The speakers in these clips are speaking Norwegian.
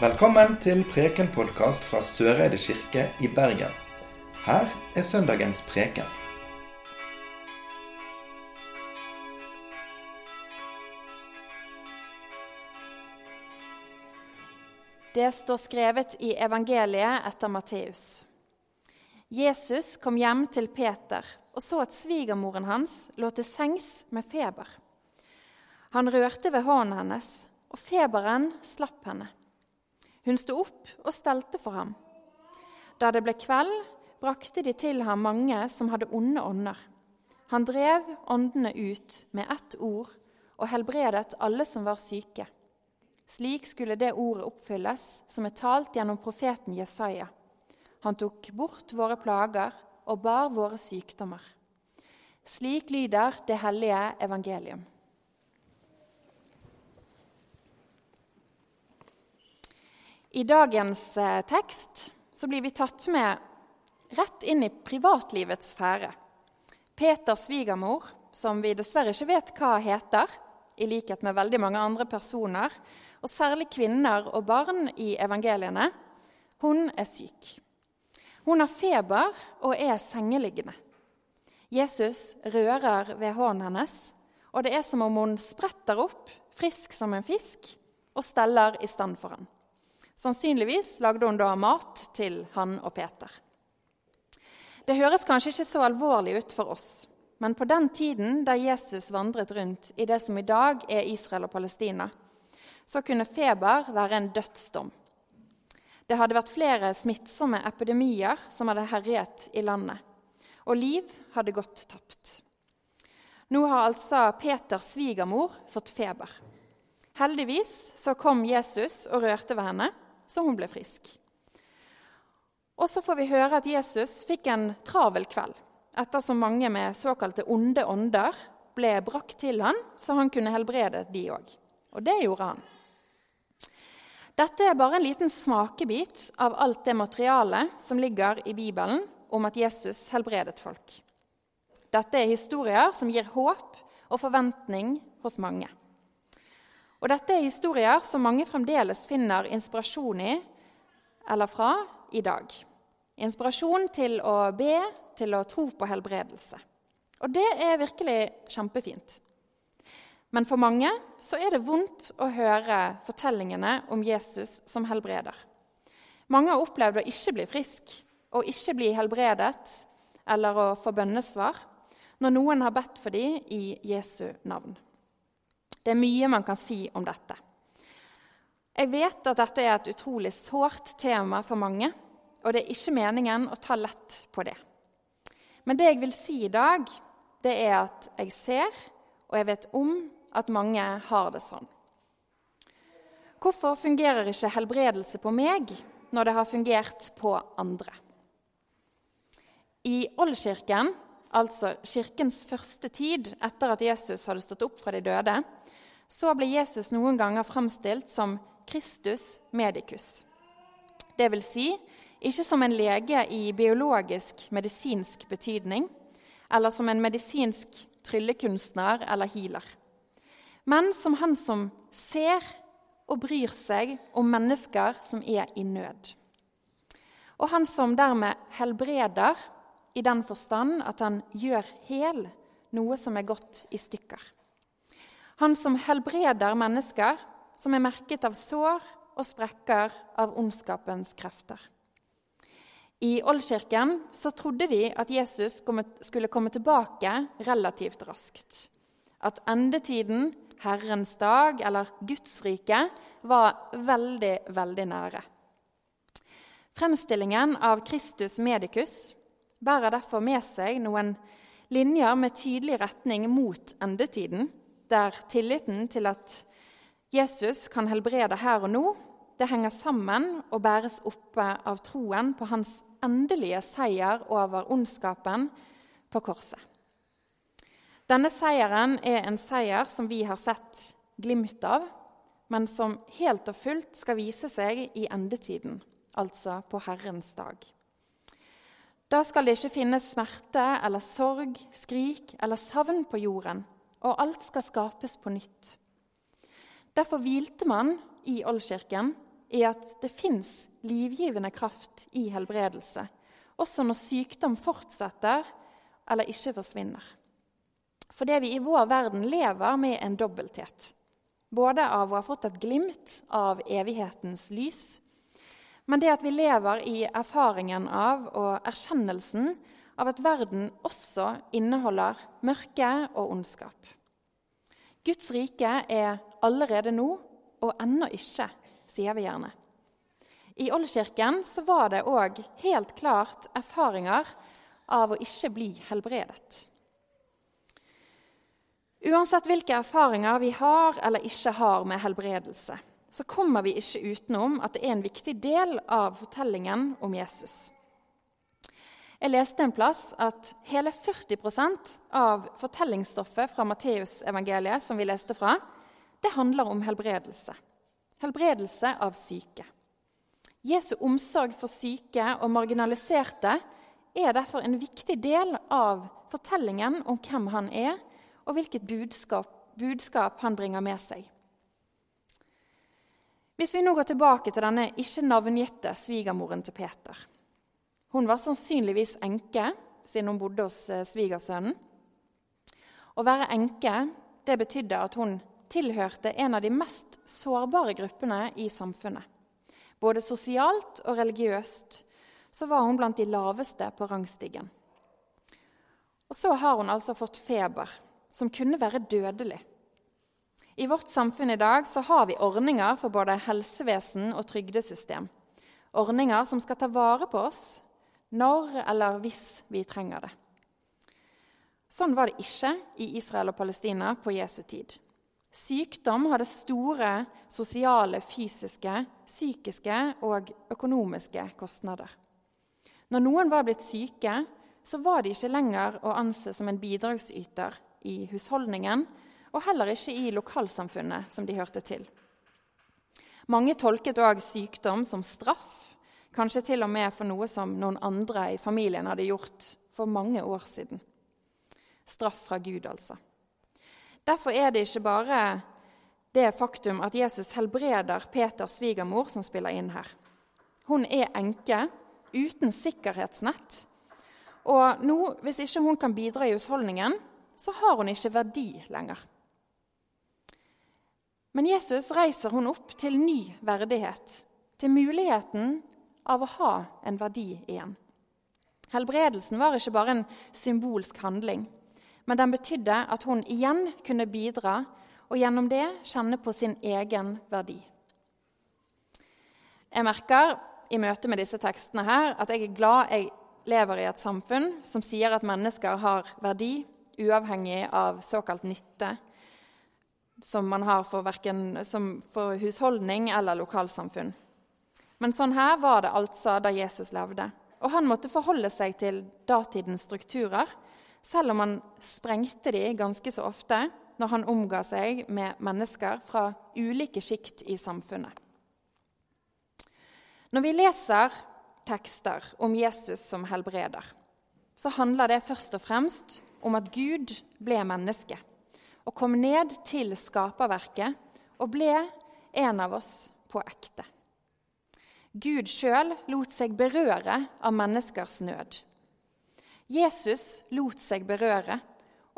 Velkommen til Preken-podkast fra Søreide kirke i Bergen. Her er søndagens preken. Det står skrevet i evangeliet etter Matteus. Jesus kom hjem til Peter og så at svigermoren hans lå til sengs med feber. Han rørte ved hånden hennes, og feberen slapp henne. Hun sto opp og stelte for ham. Da det ble kveld, brakte de til ham mange som hadde onde ånder. Han drev åndene ut med ett ord og helbredet alle som var syke. Slik skulle det ordet oppfylles som er talt gjennom profeten Jesaja. Han tok bort våre plager og bar våre sykdommer. Slik lyder det hellige evangelium. I dagens eh, tekst så blir vi tatt med rett inn i privatlivets sfære. Peters svigermor, som vi dessverre ikke vet hva heter, i likhet med veldig mange andre personer, og særlig kvinner og barn i evangeliene, hun er syk. Hun har feber og er sengeliggende. Jesus rører ved hånden hennes, og det er som om hun spretter opp, frisk som en fisk, og steller i stand for han. Sannsynligvis lagde hun da mat til han og Peter. Det høres kanskje ikke så alvorlig ut for oss, men på den tiden da Jesus vandret rundt i det som i dag er Israel og Palestina, så kunne feber være en dødsdom. Det hadde vært flere smittsomme epidemier som hadde herjet i landet, og liv hadde gått tapt. Nå har altså Peters svigermor fått feber. Heldigvis så kom Jesus og rørte ved henne, så hun ble frisk. Og så får vi høre at Jesus fikk en travel kveld ettersom mange med såkalte onde ånder ble brakt til han, så han kunne helbrede de òg. Og det gjorde han. Dette er bare en liten smakebit av alt det materialet som ligger i Bibelen om at Jesus helbredet folk. Dette er historier som gir håp og forventning hos mange. Og dette er historier som mange fremdeles finner inspirasjon i eller fra i dag. Inspirasjon til å be, til å tro på helbredelse. Og det er virkelig kjempefint. Men for mange så er det vondt å høre fortellingene om Jesus som helbreder. Mange har opplevd å ikke bli frisk, å ikke bli helbredet eller å få bønnesvar når noen har bedt for dem i Jesu navn. Det er mye man kan si om dette. Jeg vet at dette er et utrolig sårt tema for mange, og det er ikke meningen å ta lett på det. Men det jeg vil si i dag, det er at jeg ser, og jeg vet om, at mange har det sånn. Hvorfor fungerer ikke helbredelse på meg når det har fungert på andre? I Oldkirken, altså kirkens første tid etter at Jesus hadde stått opp fra de døde, så ble Jesus noen ganger framstilt som Kristus medicus. Det vil si ikke som en lege i biologisk, medisinsk betydning, eller som en medisinsk tryllekunstner eller healer, men som han som ser og bryr seg om mennesker som er i nød. Og han som dermed helbreder i den forstand at han gjør hel noe som er gått i stykker. Han som helbreder mennesker som er merket av sår og sprekker av ondskapens krefter. I Oldkirken så trodde de at Jesus skulle komme tilbake relativt raskt. At endetiden, Herrens dag eller Guds rike, var veldig, veldig nære. Fremstillingen av Kristus Medicus bærer derfor med seg noen linjer med tydelig retning mot endetiden, der tilliten til at Jesus kan helbrede her og nå, det henger sammen og bæres oppe av troen på hans endelige seier over ondskapen på korset. Denne seieren er en seier som vi har sett glimt av, men som helt og fullt skal vise seg i endetiden, altså på Herrens dag. Da skal det ikke finnes smerte eller sorg, skrik eller savn på jorden, og alt skal skapes på nytt. Derfor hvilte man i Oldkirken i at det fins livgivende kraft i helbredelse, også når sykdom fortsetter eller ikke forsvinner. Fordi vi i vår verden lever med en dobbelthet. Både av å ha fått et glimt av evighetens lys, men det at vi lever i erfaringen av og erkjennelsen av at verden også inneholder mørke og ondskap. Guds rike er allerede nå og ennå ikke, sier vi gjerne. I Oldkirken så var det òg helt klart erfaringer av å ikke bli helbredet. Uansett hvilke erfaringer vi har eller ikke har med helbredelse, så kommer vi ikke utenom at det er en viktig del av fortellingen om Jesus. Jeg leste en plass at hele 40% av fortellingsstoffet fra Matteusevangeliet som vi leste fra, det handler om helbredelse. Helbredelse av syke. Jesu omsorg for syke og marginaliserte er derfor en viktig del av fortellingen om hvem han er, og hvilket budskap, budskap han bringer med seg. Hvis vi nå går tilbake til denne ikke navngitte svigermoren til Peter. Hun var sannsynligvis enke siden hun bodde hos eh, svigersønnen. Å være enke det betydde at hun tilhørte en av de mest sårbare gruppene i samfunnet. Både sosialt og religiøst så var hun blant de laveste på rangstigen. Og så har hun altså fått feber, som kunne være dødelig. I vårt samfunn i dag så har vi ordninger for både helsevesen og trygdesystem. Ordninger som skal ta vare på oss når eller hvis vi trenger det. Sånn var det ikke i Israel og Palestina på Jesu tid. Sykdom hadde store sosiale, fysiske, psykiske og økonomiske kostnader. Når noen var blitt syke, så var de ikke lenger å anse som en bidragsyter i husholdningen, og heller ikke i lokalsamfunnet som de hørte til. Mange tolket òg sykdom som straff, kanskje til og med for noe som noen andre i familien hadde gjort for mange år siden. Straff fra Gud, altså. Derfor er det ikke bare det faktum at Jesus helbreder Peters svigermor, som spiller inn her. Hun er enke uten sikkerhetsnett. Og nå, hvis ikke hun kan bidra i husholdningen, så har hun ikke verdi lenger. Men Jesus reiser hun opp til ny verdighet, til muligheten av å ha en verdi igjen. Helbredelsen var ikke bare en symbolsk handling men den betydde at hun igjen kunne bidra og gjennom det kjenne på sin egen verdi. Jeg merker i møte med disse tekstene her at jeg er glad jeg lever i et samfunn som sier at mennesker har verdi, uavhengig av såkalt nytte, som man har for, verken, for husholdning eller lokalsamfunn. Men sånn her var det altså da Jesus levde. Og han måtte forholde seg til datidens strukturer selv om han sprengte de ganske så ofte når han omga seg med mennesker fra ulike sjikt i samfunnet. Når vi leser tekster om Jesus som helbreder, så handler det først og fremst om at Gud ble menneske og kom ned til skaperverket og ble en av oss på ekte. Gud sjøl lot seg berøre av menneskers nød. Jesus lot seg berøre,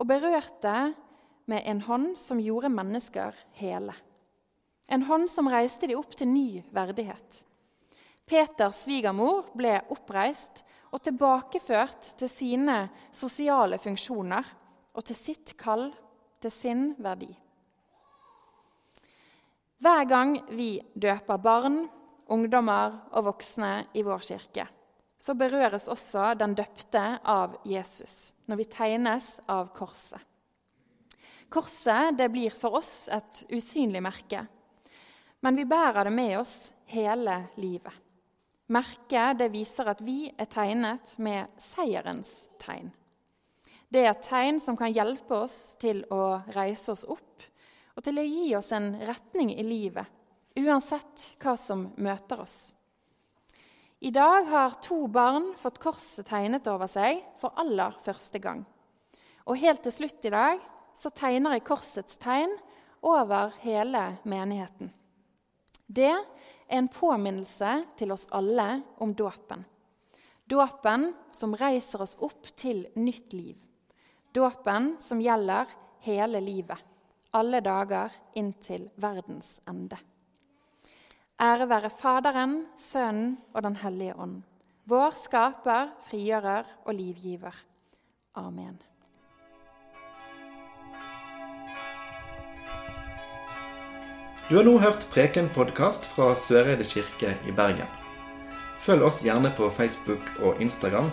og berørte med en hånd som gjorde mennesker hele. En hånd som reiste de opp til ny verdighet. Peters svigermor ble oppreist og tilbakeført til sine sosiale funksjoner og til sitt kall, til sin verdi. Hver gang vi døper barn, ungdommer og voksne i vår kirke, så berøres også den døpte av Jesus når vi tegnes av korset. Korset det blir for oss et usynlig merke, men vi bærer det med oss hele livet. Merket det viser at vi er tegnet med seierens tegn. Det er et tegn som kan hjelpe oss til å reise oss opp og til å gi oss en retning i livet, uansett hva som møter oss. I dag har to barn fått korset tegnet over seg for aller første gang. Og helt til slutt i dag så tegner jeg korsets tegn over hele menigheten. Det er en påminnelse til oss alle om dåpen. Dåpen som reiser oss opp til nytt liv. Dåpen som gjelder hele livet, alle dager inntil verdens ende. Ære være Faderen, Sønnen og Den hellige ånd, vår skaper, frigjører og livgiver. Amen. Du har nå hørt Preken-podkast fra Søreide kirke i Bergen. Følg oss gjerne på Facebook og Instagram,